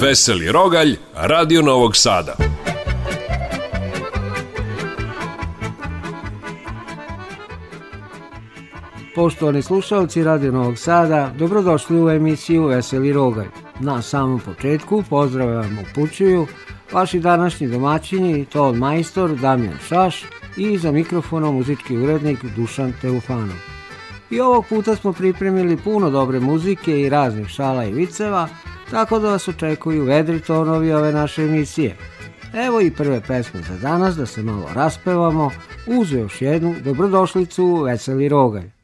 Veseli Rogalj, Radio Novog Sada. Poštovani slušalci Radio Novog Sada, dobrodošli u emisiju Veseli Rogalj. Na samom početku pozdravljam upućuju vaši današnji domaćini, to od majstor Damjan Šaš i za mikrofonom muzički urednik Dušan Teufanov. I ovog puta smo pripremili puno dobre muzike i raznih šala i viceva, tako da vas očekuju vedri tonovi ove naše emisije. Evo i prve pesme za danas da se malo raspevamo, uz još jednu dobrodošlicu Veseli Rogalj.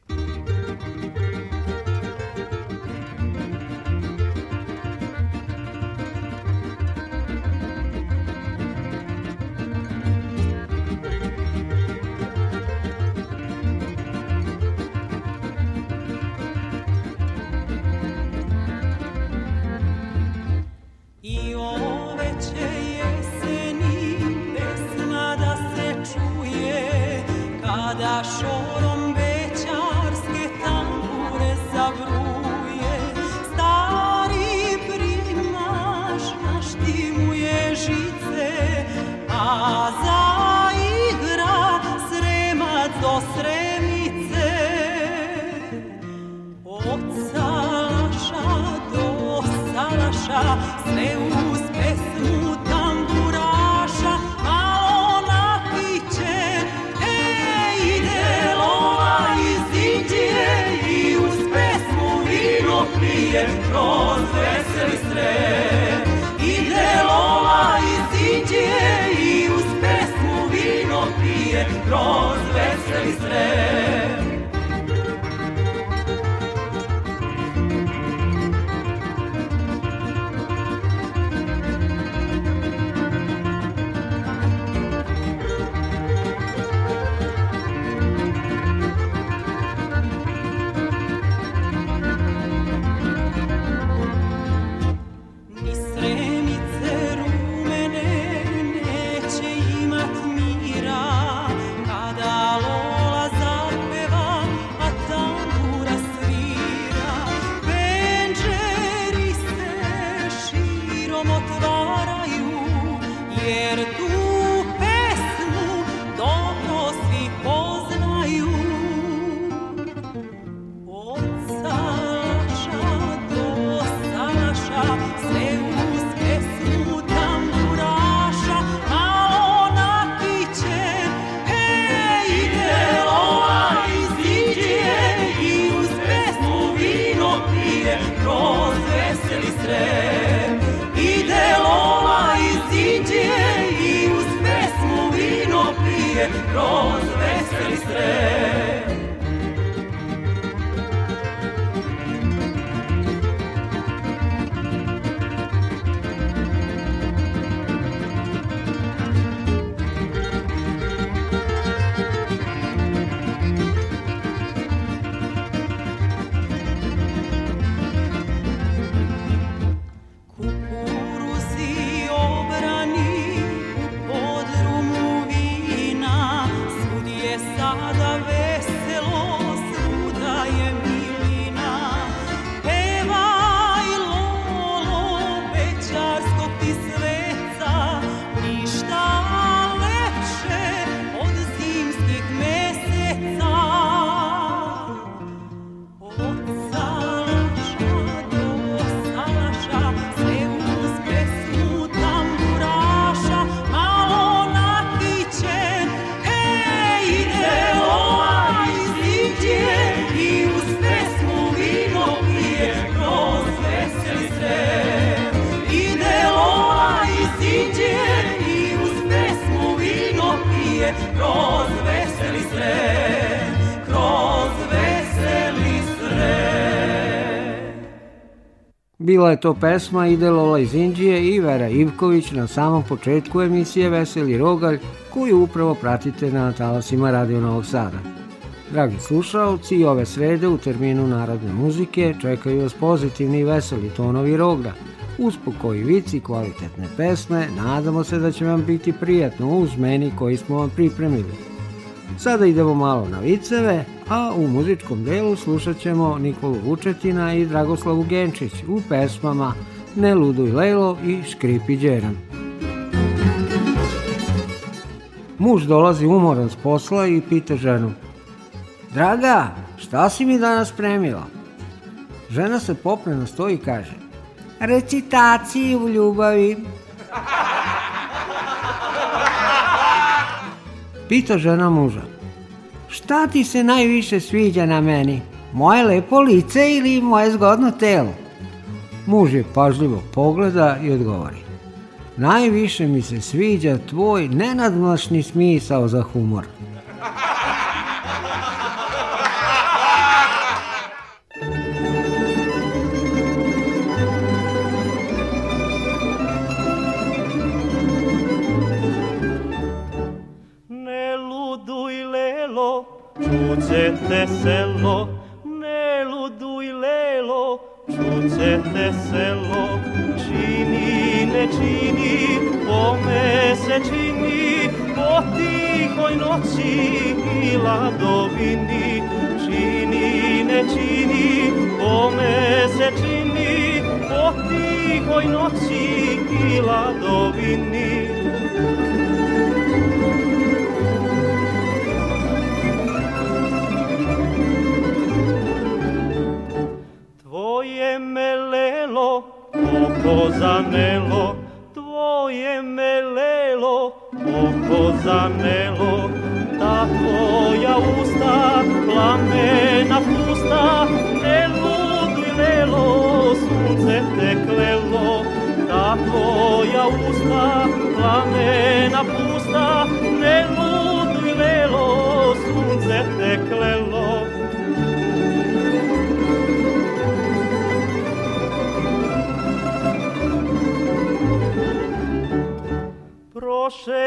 rosen je to pesma Ide Lola iz Indije i Vera Ivković na samom početku emisije Veseli Rogalj koju upravo pratite na talasima Radio Novog Sada. Dragi slušalci, ove srede u terminu narodne muzike čekaju vas pozitivni i veseli tonovi roga. Uz pokoji vici kvalitetne pesme, nadamo se da će vam biti prijatno uz meni koji smo vam pripremili. Sada idemo malo na viceve, a u muzičkom delu slušat ćemo Nikolu Vučetina i Dragoslavu Genčić u pesmama Ne luduj lelo i Škripi đeran. Muž dolazi umoran s posla i pita ženu Draga, šta si mi danas spremila? Žena se popne na sto i kaže Recitaciji u ljubavi. Pita žena muža Šta ti se najviše sviđa na meni? Moje lepo lice ili moje zgodno telo? Muž je pažljivo pogleda i odgovori. Najviše mi se sviđa tvoj nenadmašni smisao za humor. te selo, ne luduj lelo, čuce te selo, čini, ne čini, kome se čini, po tihoj noći i ladovini, čini, ne čini, kome se čini, po tihoj noći i ladovini. oko zanelo, tvoje melelo, oko zanelo, ta tvoja usta, plamena pusta, ne luduj lelo, sunce te klelo, ta tvoja usta, plamena pusta,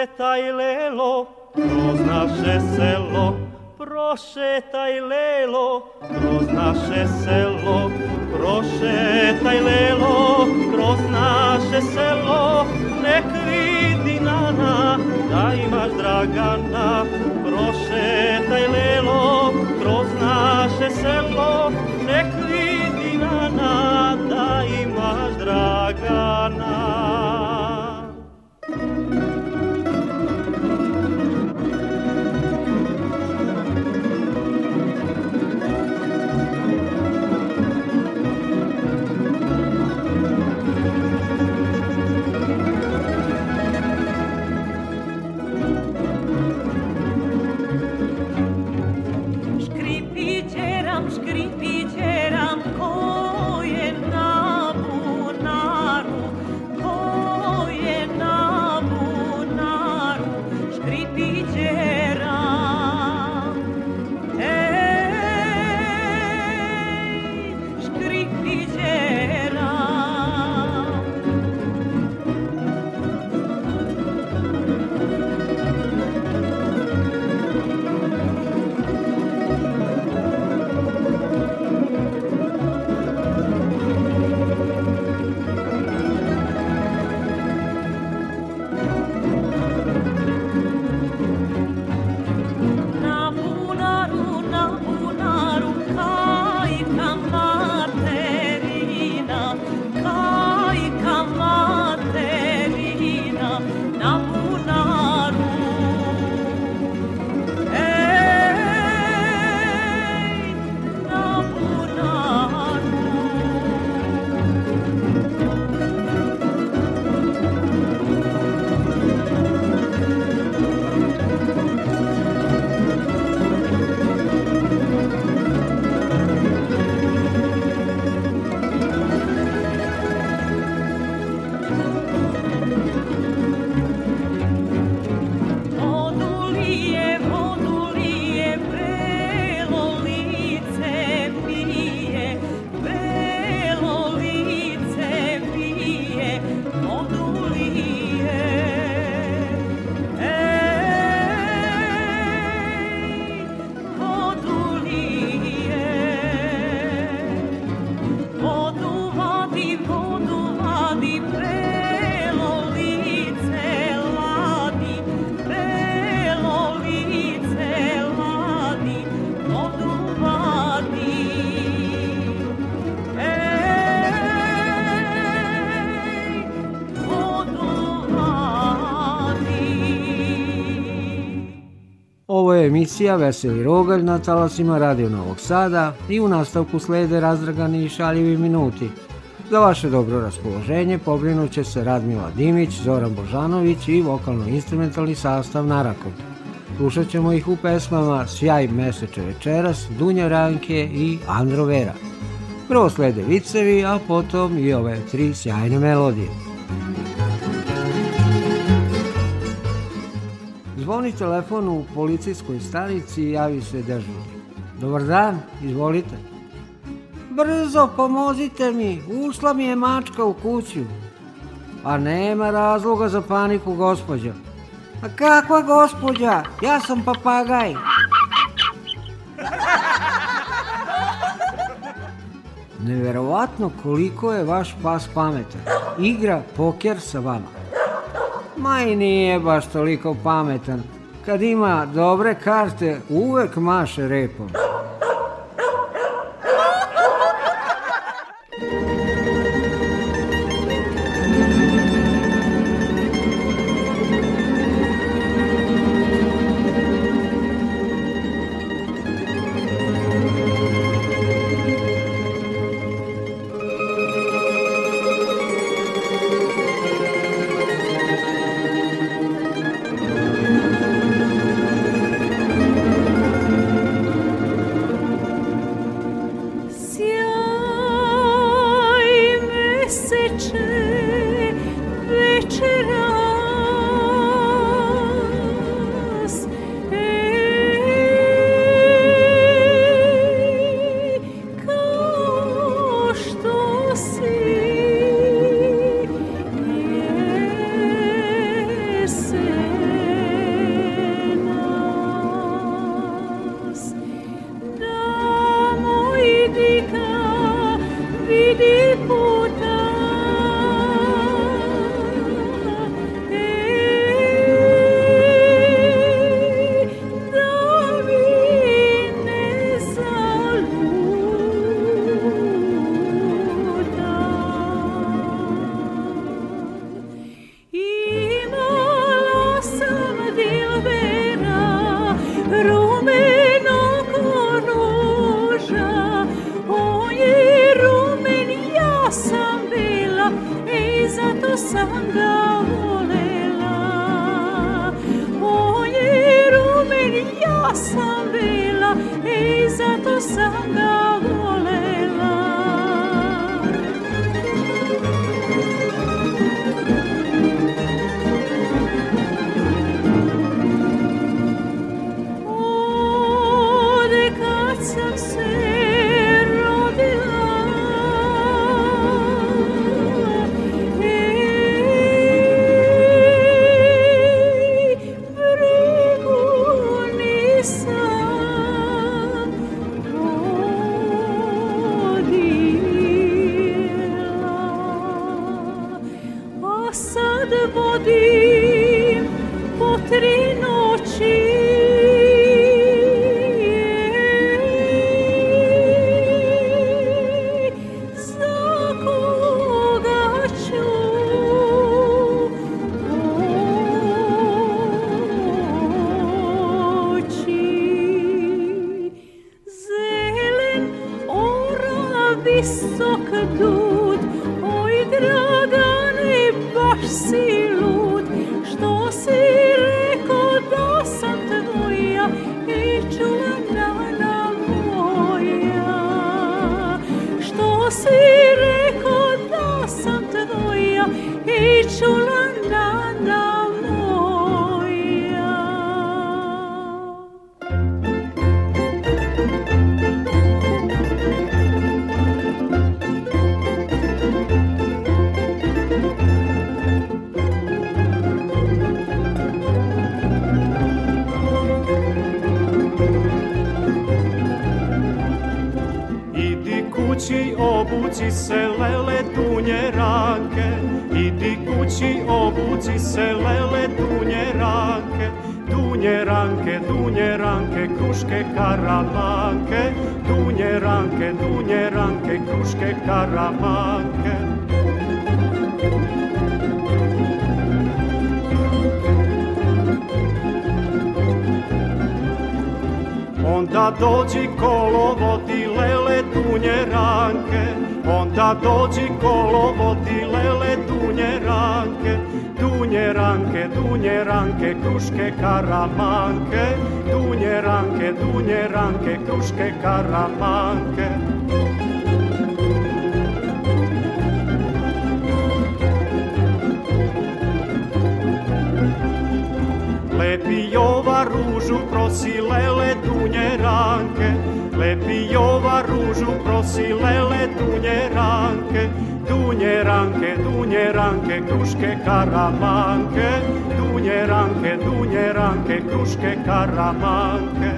prošetaj lelo, kroz naše selo, prošetaj lelo, kroz naše selo, prošetaj lelo, kroz naše selo, nek vidi nana, da imaš dragana, prošetaj lelo, kroz naše emisija Veseli Rogalj na talasima Radio Novog Sada i u nastavku slede razdragani i šaljivi minuti. Za vaše dobro raspoloženje pobrinut će se Radmila Dimić, Zoran Božanović i vokalno-instrumentalni sastav Narakov. Slušat ćemo ih u pesmama Sjaj meseče večeras, Dunja Ranke i Andro Vera. Prvo slede vicevi, a potom i ove tri sjajne melodije. Zvoni telefon u policijskoj stanici i javi se dežurni. Dobar dan, izvolite. Brzo, pomozite mi, ušla mi je mačka u kuću. Pa nema razloga za paniku, gospođa. A kakva gospođa? Ja sam papagaj. Neverovatno koliko je vaš pas pametan. Igra poker sa vama ma i nije baš toliko pametan. Kad ima dobre karte, uvek maše repom. veselele dunjeranke, dunjeranke, dunjeranke, kruške karamanke, dunjeranke, dunjeranke, kruške karamanke. Onda dođi kolo ti lele dunjeranke, onda dođi kolo ti lele ranke, dunje ranke, kruške karamanke, dunje ranke, dunje ranke, kruške karamanke. Lepi jova ružu prosi lele dunje ranke, lepi jova ružu prosi lele dunje ranke, dunje ranke, dunje ranke, kruške karamanke, dunje ranke, dunje ranke, kruške karamanke.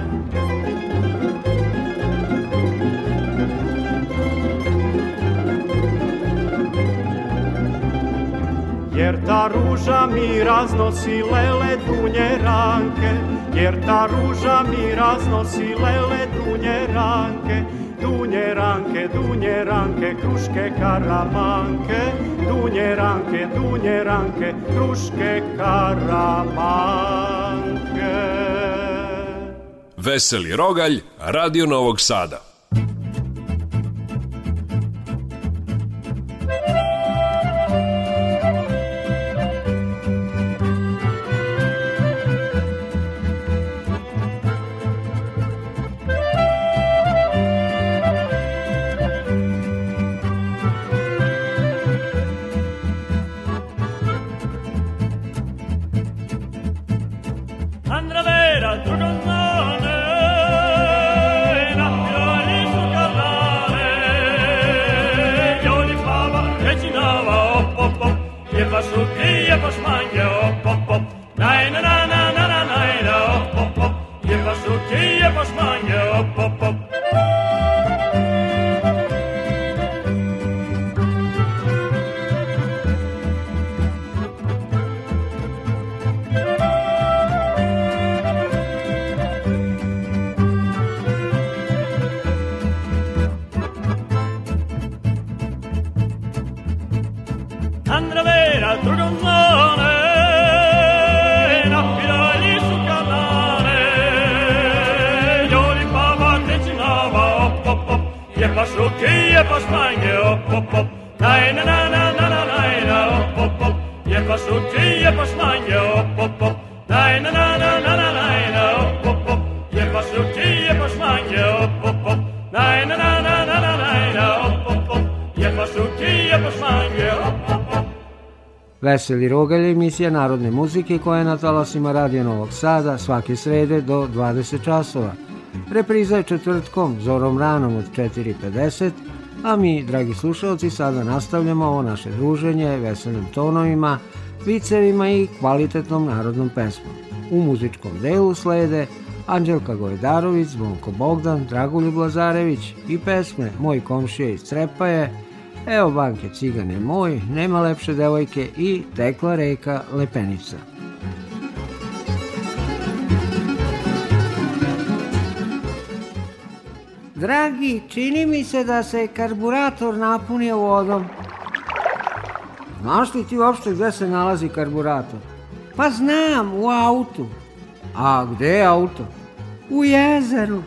Jer ta ruža mi raznosi lele dunje ranke, jer ta ruža mi raznosi lele dunje ranke, Dunje ranke, dunje ranke, kruške karamanke, dunje ranke, dunje ranke, kruške karamanke. Veseli Rogalj, Radio Novog Sada. Veseli rogalj emisija narodne muzike koja je na talasima Radio Novog Sada svake srede do 20 časova. Repriza je četvrtkom, zorom ranom od 4.50, a mi, dragi slušalci, sada nastavljamo ovo naše druženje veselim tonovima, vicevima i kvalitetnom narodnom pesmom. U muzičkom delu slede Anđelka Gojdarović, Zvonko Bogdan, Dragoljub Lazarević i pesme Moj komšija iz Trepaje, Evo banke, cigane moj, nema lepše devojke i tekla reka Lepenica. Dragi, čini mi se da se karburator napunio vodom. Znaš li ti uopšte gde se nalazi karburator? Pa znam, u autu. A gde je auto? U jezeru.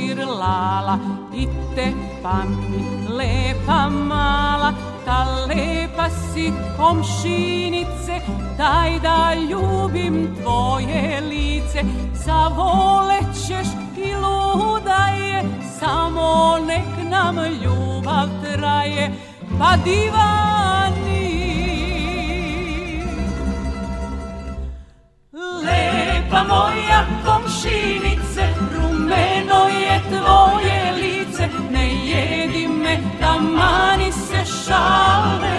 širlala Dite pamti, lepa mala Ta lepa si komšinice Daj da ljubim tvoje lice Zavolećeš i luda je Samo nek nam ljubav traje Pa divani Lepa moja komšinica crveno je tvoje lice Ne jedi me, da tamani se šale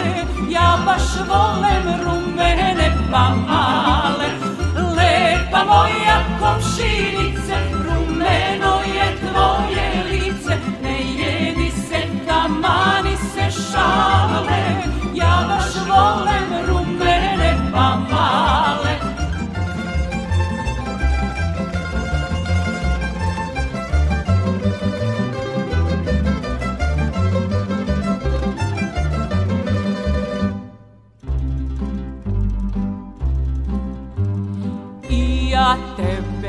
Ja baš volim rumene pa male Lepa moja komšinice, rumeno je tvoje lice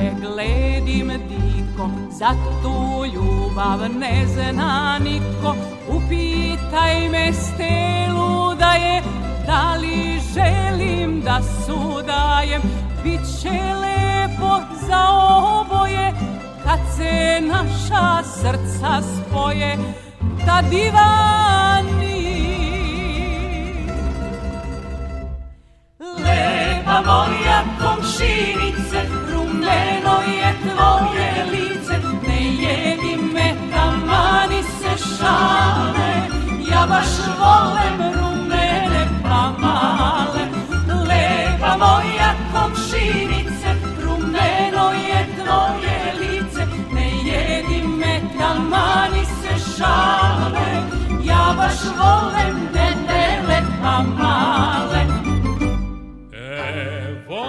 te gledim diko, za tu ljubav ne zna niko. Upitaj me stelu da je, da li želim da sudajem, bit će lepo za oboje, kad se naša srca spoje, ta divani. Lepa moja komšinice, crveno je tvoje lice, ne jedi me, tamani se šale, ja baš volem rumene pa male. Lepa moja komšinice, rumeno je tvoje lice, ne jedi me, tamani se šale, ja baš volem debele pa male. Evo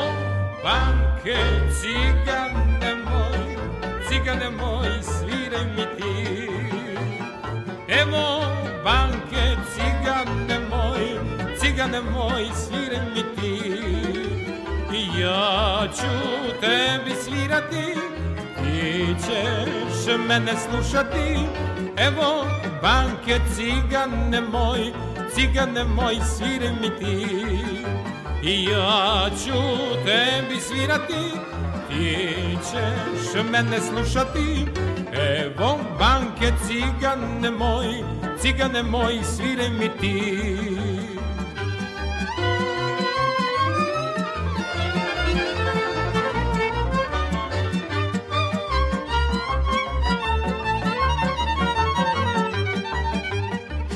banke, dragane moj, sviraj mi ti. Evo banke, cigane moj, cigane moj, sviraj mi ti. I ja ću tebi svirati, ti ćeš mene slušati. Evo banke, cigane moj, cigane moj, sviraj mi ti. I ja ću tebi svirati, ti ćeš mene slušati Evo banke cigane moj, cigane moj svire mi ti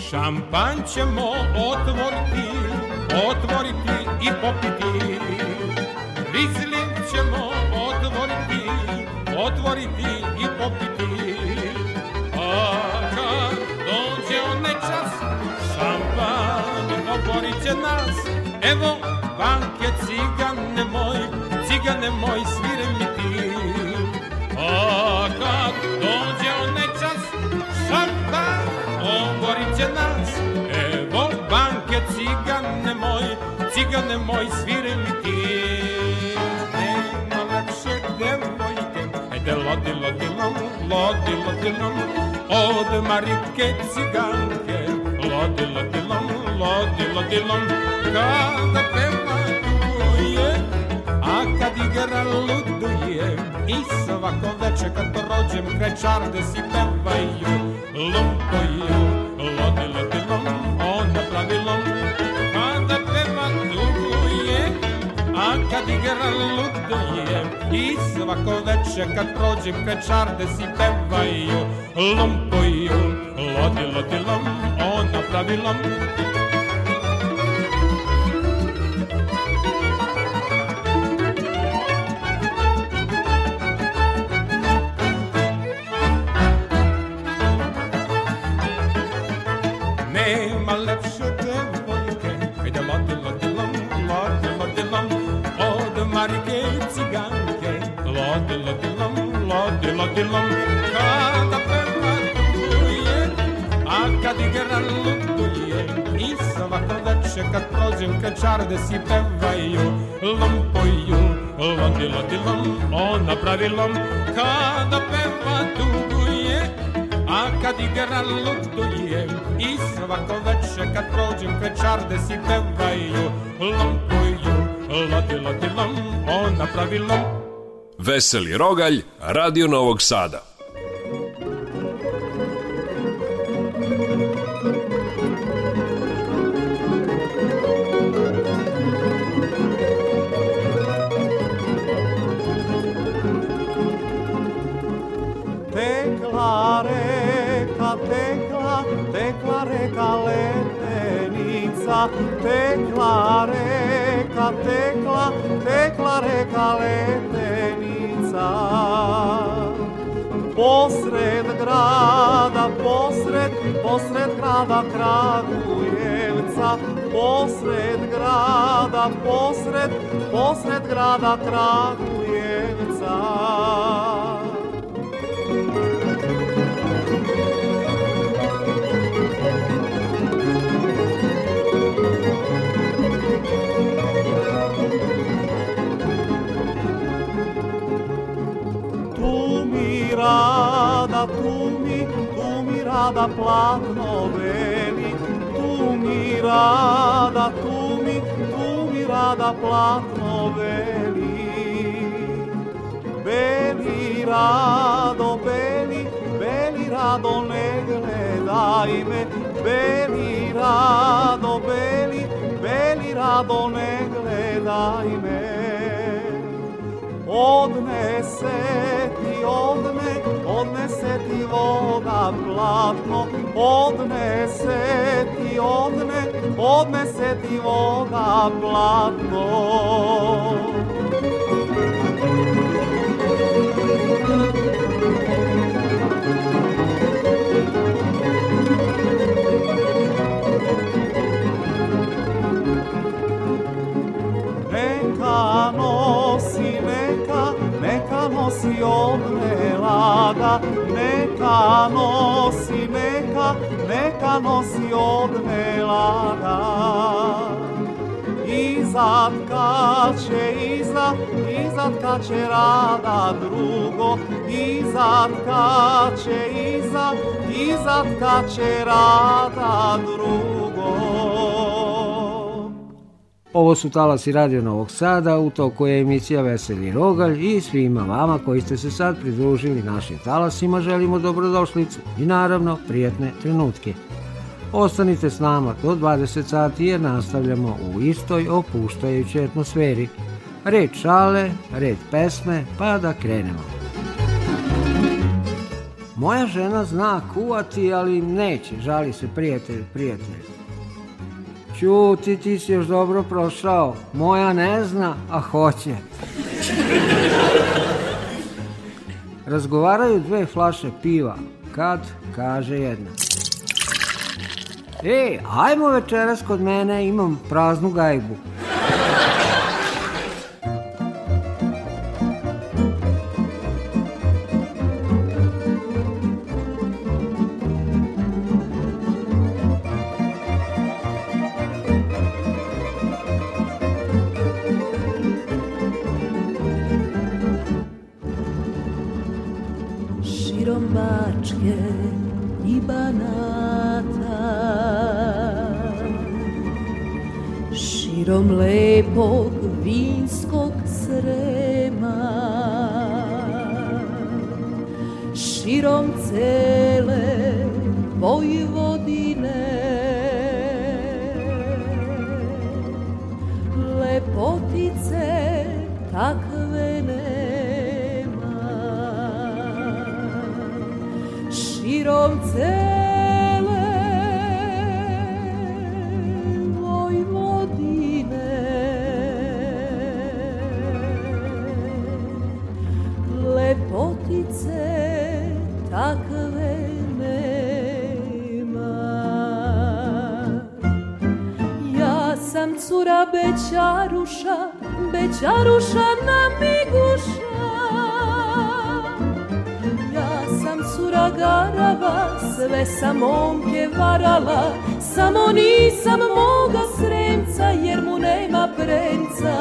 Šampanj ćemo otvoriti, otvoriti i popiti Rizling ćemo otvoriti i popiti. A kad dođe onaj čas, šampan oborit će nas. Evo banke cigane moj, cigane moj svire mi ti. A kad dođe onaj čas, šampan oborit će nas. Evo banke cigane moj, cigane moj svire mi ti. Nema lepšeg deva, de lodilodilom, lodilodilom, od Marike ciganke. Lodilodilom, lodilodilom, kada peva duguje, a kad igra luduje, i svako veče kad prođem kraj čarde si pevaju, lumpuju, lodilodilom, ona pravilom, kad igra ludojem I svako veče kad prođem kraj čarde si pevaju Lompoju, lodi lodi lom, ona pravi lom dillo dillo kada peva tutujem a kad igra lutujem i svako veče kad prođem kad čarde si pevaju lumpuju lodilo dilom ona pravilom kada peva tugujem a kad igra lutujem i svako veče kad prođem kad čarde si pevaju lumpuju lodilo dilom ona pravilom Veseli Rogalj, Radio Novog Sada. Tekla reka, tekla, tekla reka letenica, tekla reka, tekla, tekla reka letenica ulica Posred grada, posred, posred grada Kragujevca Posred grada, posred, posred grada Kragujevca rada platno veli, tu mi rada, tu mi, tu mi rada platno veli. Beli rado, beli, beli rado ne gledaj me, beli rado, beli, beli rado ne gledaj me. Odnese odnese ti voda blatno, odnese ti, odne, odnese ti voda blatno. Thank you. pasione laga, neka nosi, neka, neka nosi od melada. Izad kaće, izad, izad kaće rada drugo, izad kaće, izad, izad kaće rada drugo. Ovo su Talasi Radio Novog Sada, u toku je emisija Veseli Rogalj i svima vama koji ste se sad pridružili našim talasima želimo dobrodošlicu i naravno prijatne trenutke. Ostanite s nama do 20 sati jer nastavljamo u istoj opuštajućoj atmosferi. Red šale, red pesme, pa da krenemo. Moja žena zna kuvati, ali neće, žali se prijatelj, prijatelj. Ćuti, ti si još dobro prošao. Moja ne zna, a hoće. Razgovaraju dve flaše piva, kad kaže jedna. E, ajmo večeras kod mene, imam praznu gajbu. širom Bačke i Banata Širom lepog vinskog srema Širom cele Vojvodine bećaruša, bećaruša na miguša. Ja sam cura garava, sve sam momke varala, samo nisam moga sremca, jer mu nema premca.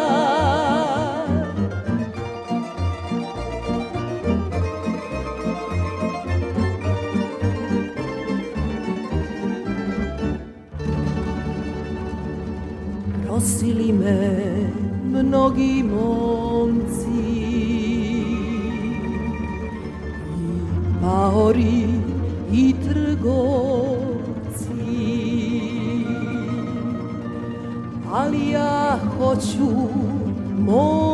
nosili me mnogi momci i paori i trgovci ali ja hoću moj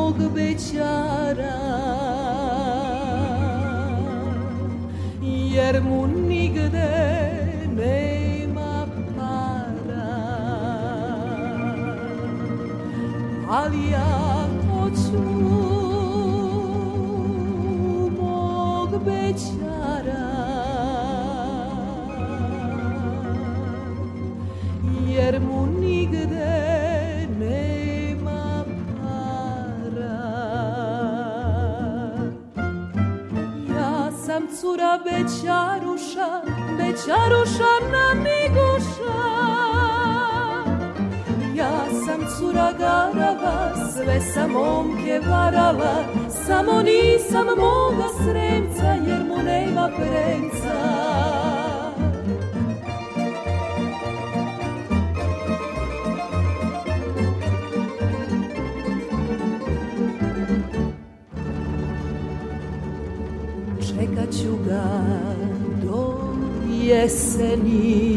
ali ja hoću sam momke varala, samo nisam moga sremca jer mu nema premca. Čekat ću ga do jeseni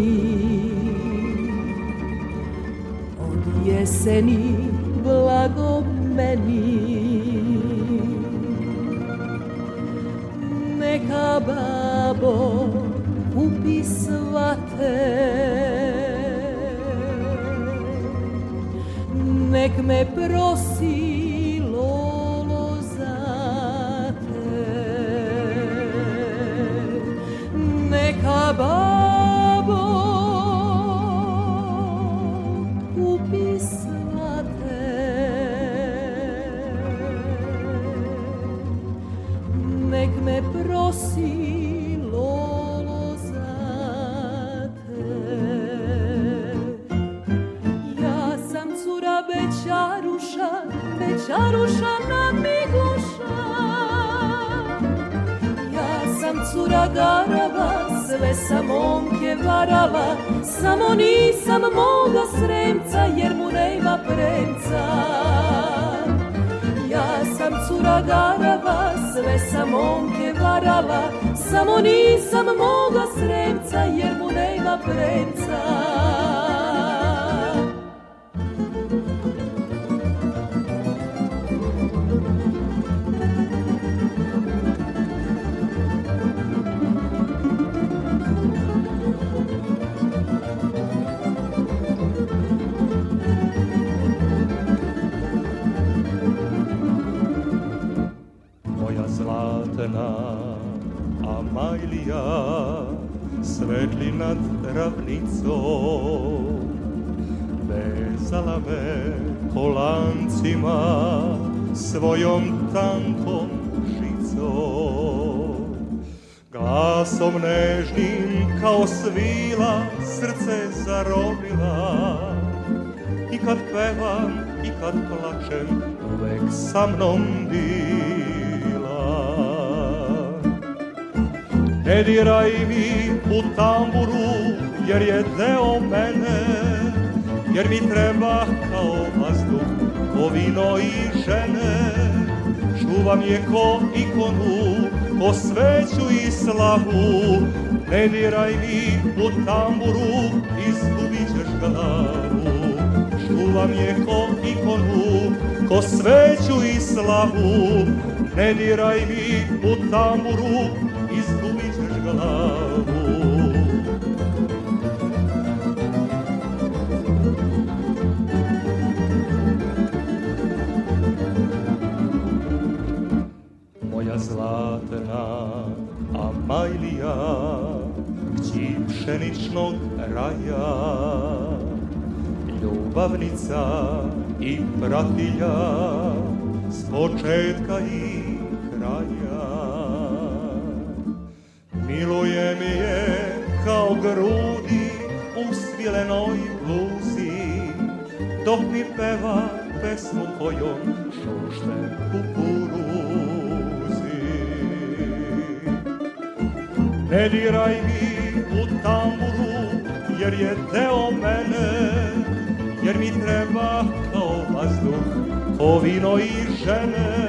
cura darava, sve sam momke varala, samo nisam moga sremca jer mu nema premca. Ja sam cura darava, sve sam momke varala, samo nisam moga sremca jer mu nema premca. Zelená a majlia svetli nad ravnicou. Vezala me koláncima svojom tankom žicou. Glasom nežným kao svila srce zarobila i kad pevam i kad plačem uvek sa mnom di. Ne diraj mi u tamburu, jer je deo mene, jer mi treba kao vazduh, ko vino i žene. Čuvam je ko ikonu, ko sveću i slavu, ne diraj mi u tamburu, izgubit ćeš glavu. Čuvam je ko ikonu, ko sveću i slavu, ne diraj mi u tamburu, pšeničnog raja Ljubavnica i pratilja S početka i kraja Miluje mi je kao grudi U svilenoj bluzi Dok mi peva pesmu kojom Šušte kukuruzi Ne diraj mi tamburu jer je deo mene jer mi treba kao vazduh ko vino i žene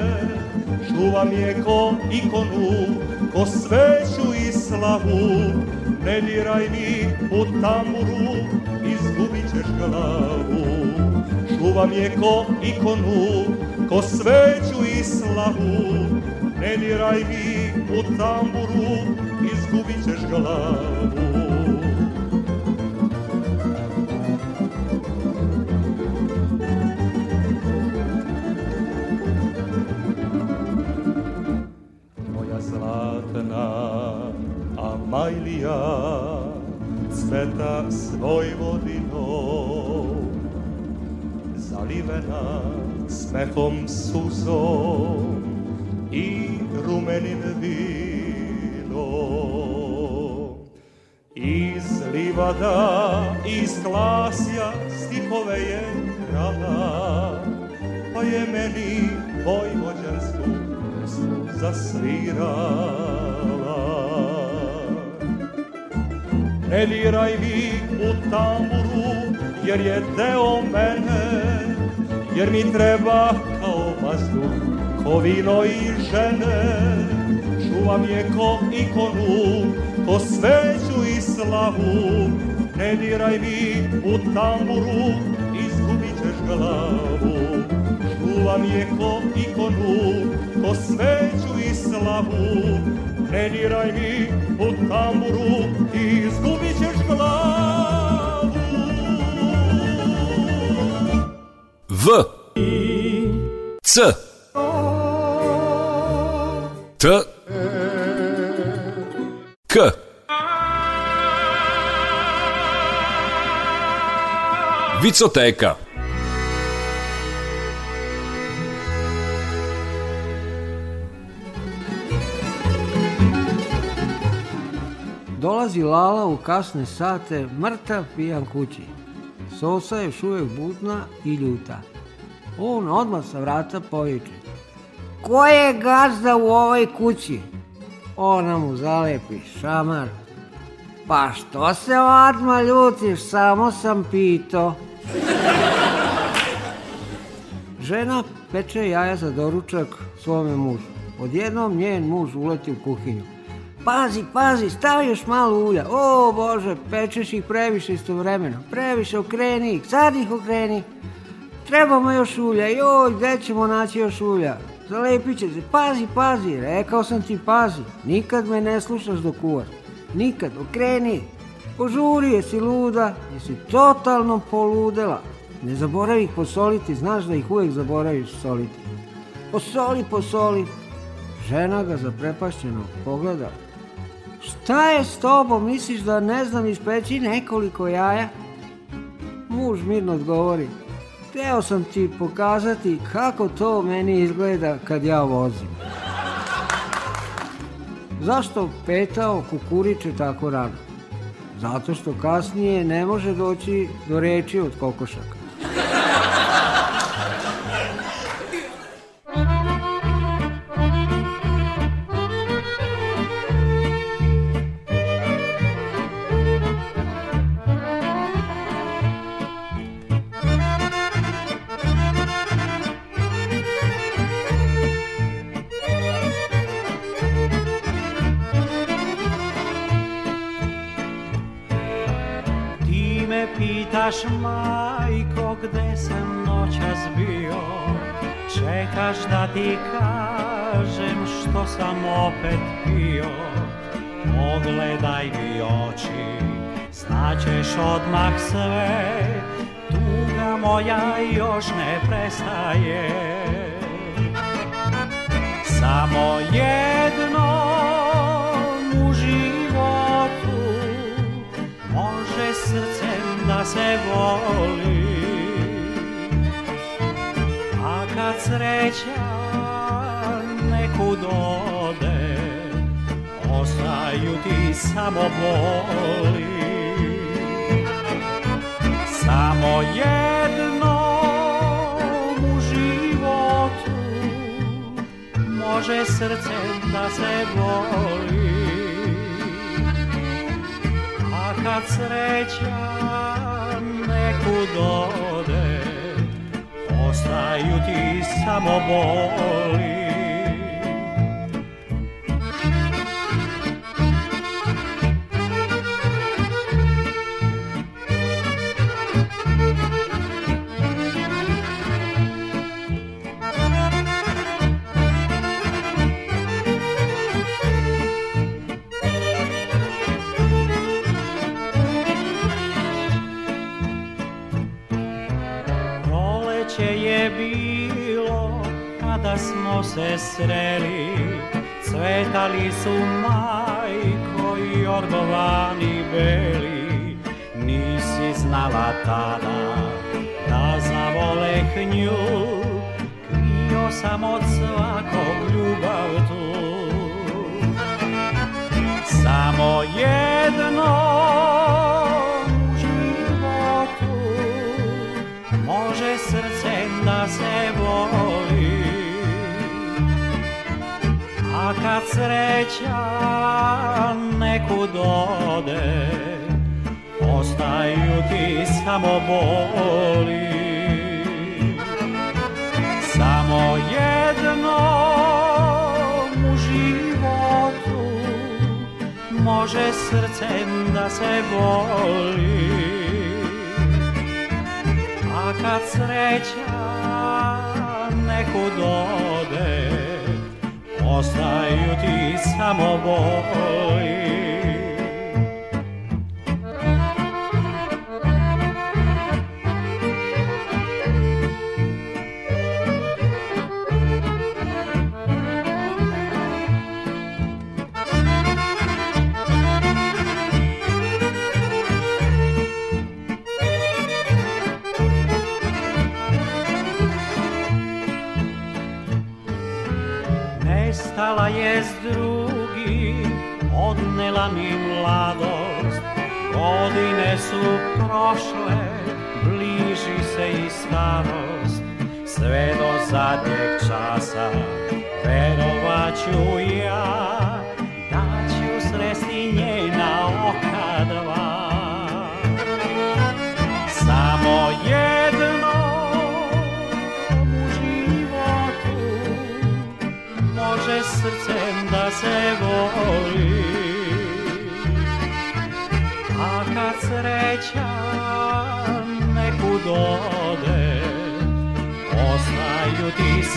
čuvam je ko ikonu ko sveću i slavu ne diraj mi u tamburu izgubit ćeš glavu čuvam je ko ikonu ko sveću i slavu ne diraj mi u tamburu izgubit ćeš glavu Moja zlatna Amajlija cveta svoj vodinom zalivena smehom suzom i rumenim vinom livada iz glasja stihove je krala pa je meni vojvođansku pesmu zasvirala ne diraj mi u tamburu jer je deo mene jer mi treba kao vazduh kovino i žene čuvam je ko ikonu o sveću i slavu, ne diraj mi u tamburu, izgubit ćeš glavu. Čuvam je ko ikonu, ko sveću i slavu, ne diraj mi u tamburu, izgubit ćeš glavu. V C T Vicoteka. Dolazi Lala u kasne sate, mrtav pijan kući. Sosa je šuvek butna i ljuta. On odmah sa vrata poviče. Ko je gazda u ovoj kući? Ona mu zalepi šamar. Pa što se odmah ljutiš, samo sam pito. Žena peče jaja za doručak svome mužu. Odjednom njen muž uleti u kuhinju. Pazi, pazi, stavi još malo ulja. O, Bože, pečeš ih previše istovremeno. Previše okreni ih, sad ih okreni. Trebamo još ulja, joj, gde ćemo naći još ulja? Zalepit će se, pazi, pazi, rekao sam ti pazi. Nikad me ne slušaš dok kuvaš. Nikad, okreni, Požuri, jesi luda, jesi totalno poludela. Ne zaboravi ih posoliti, znaš da ih uvek zaboraviš soliti. Posoli, posoli. Žena ga zaprepašćeno pogleda. Šta je s tobom, misliš da ne znam ispeći nekoliko jaja? Muž mirno odgovori. Teo sam ti pokazati kako to meni izgleda kad ja vozim. Zašto petao kukuriče tako rano? Zato što kasnije ne može doći do reči od kokošaka. opet pio Pogledaj mi oči Znaćeš odmah sve Tuga moja još ne prestaje Samo jedno u životu Može srcem da se voli A kad sreća neku dođe znaju ti samo boli Samo jedno u životu Može srce da se voli A kad sreća neku dode Ostaju ti samo boli se sreli, cvetali su majko i orgovani beli. Nisi znala tada da zavoleh nju, krio sam od svakog ljubav tu. Samo jedno životu može srcem da se voli. A kad sreća nekud ode Ostaju ti samo boli Samo jedno u životu Može srcem da se voli A kad sreća nekud ode ostaju ti samo boj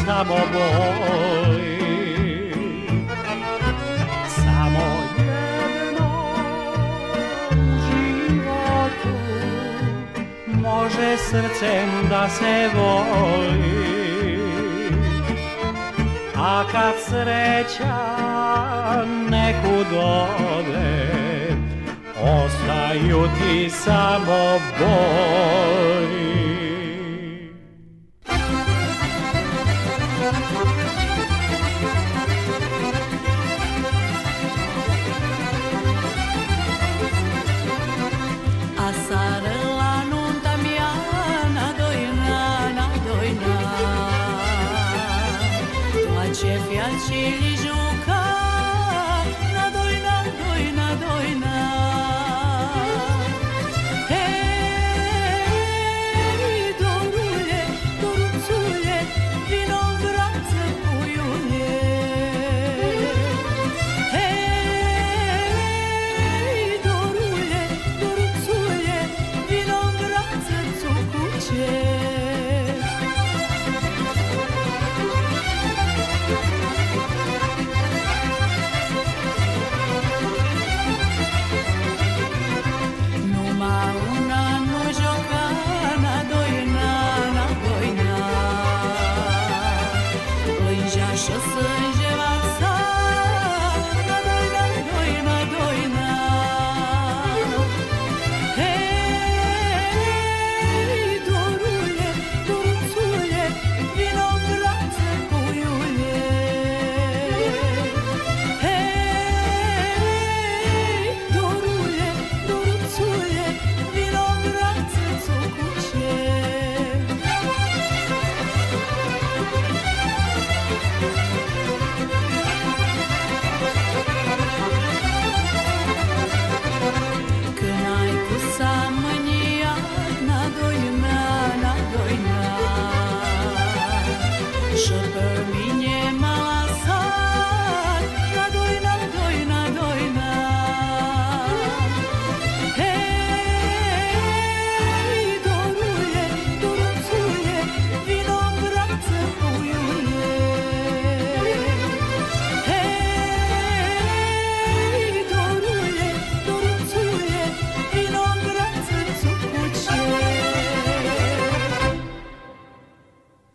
samo boli Samo jedno u životu Može srcem da se voli A kad sreća neku dode Ostaju ti samo boli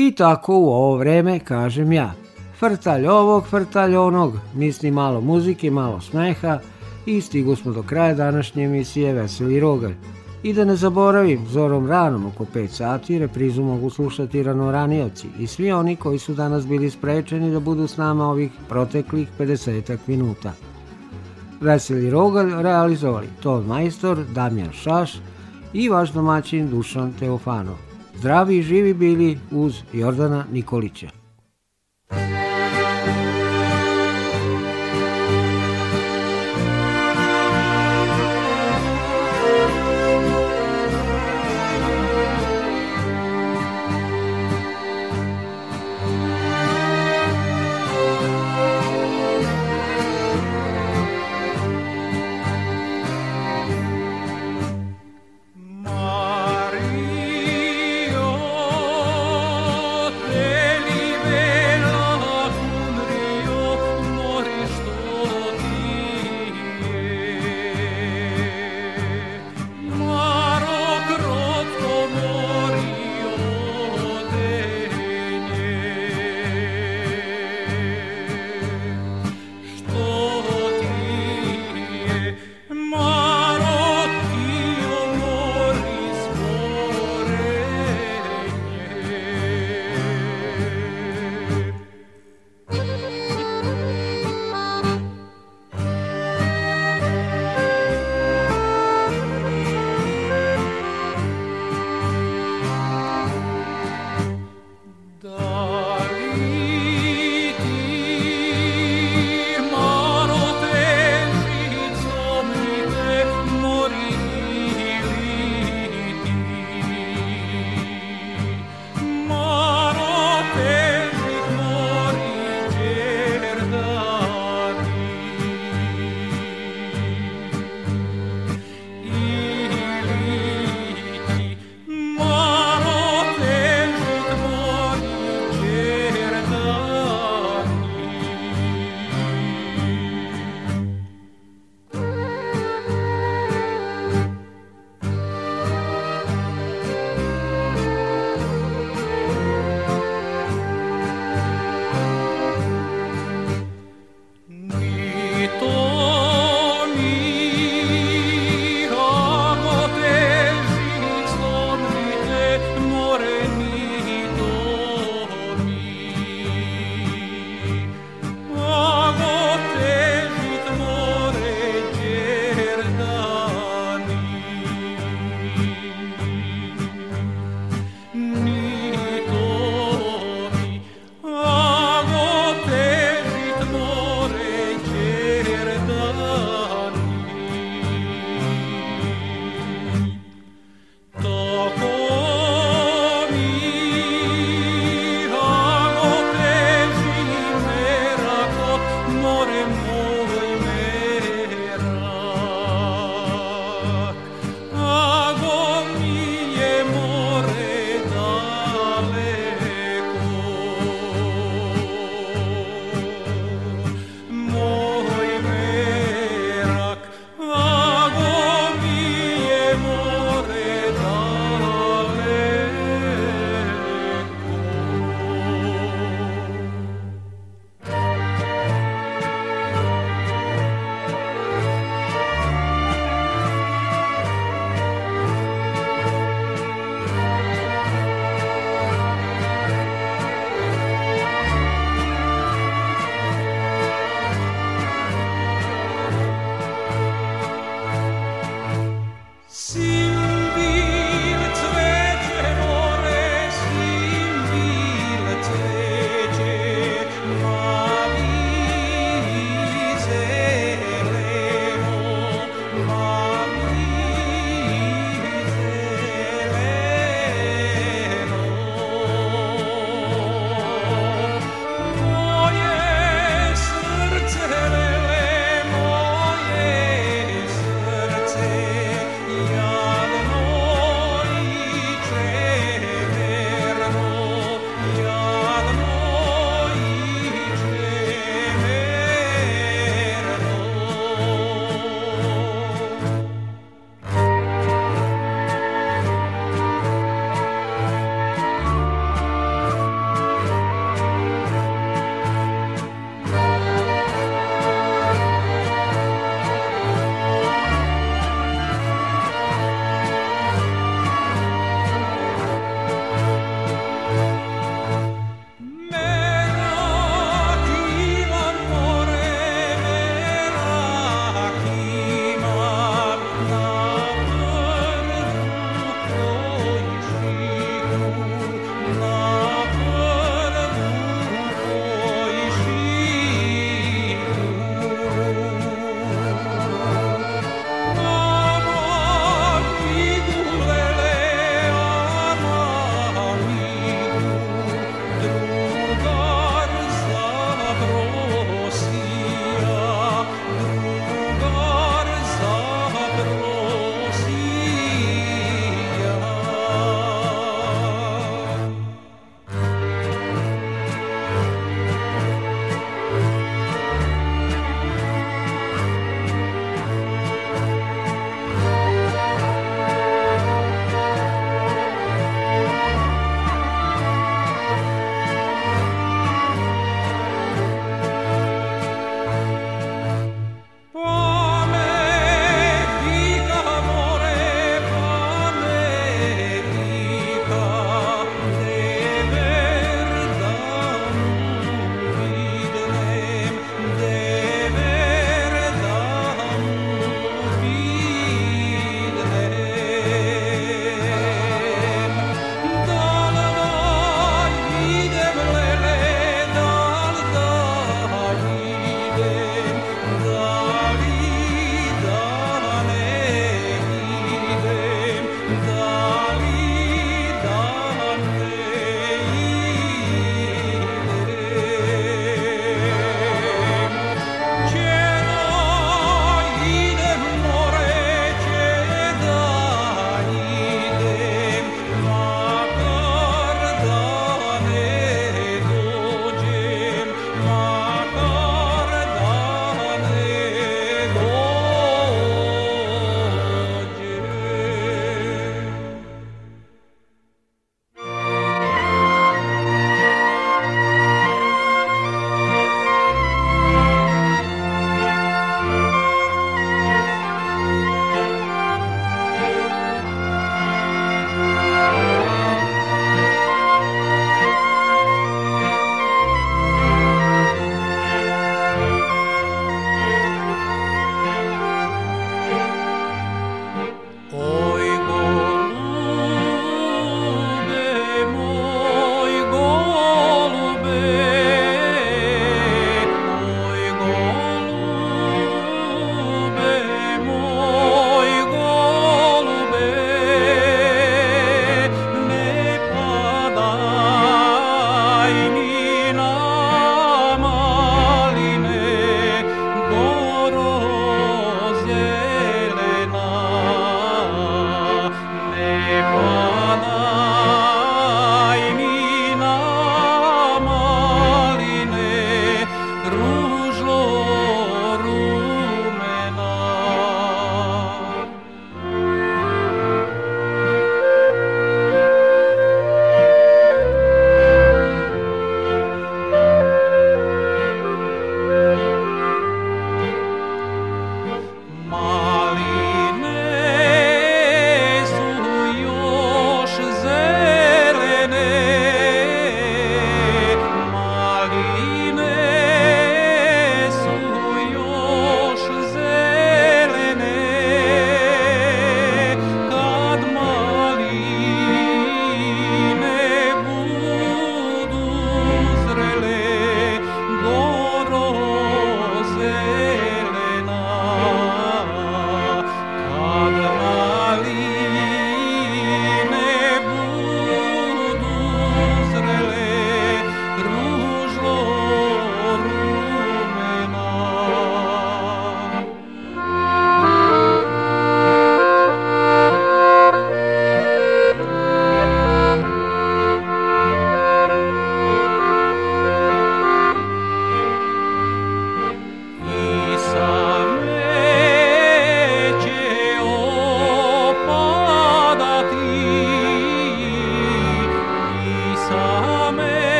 I tako u ovo vreme kažem ja. Frtalj ovog, frtalj onog, misli malo muzike, malo smeha i stigu smo do kraja današnje emisije Veseli Rogalj. I da ne zaboravim, zorom ranom oko 5 sati reprizu mogu slušati ranoranioci i svi oni koji su danas bili sprečeni da budu s nama ovih proteklih 50 minuta. Veseli Rogalj realizovali Ton Majstor, Damjan Šaš i vaš domaćin Dušan Teofanov. Zdravi i živi bili uz Jordana Nikolića.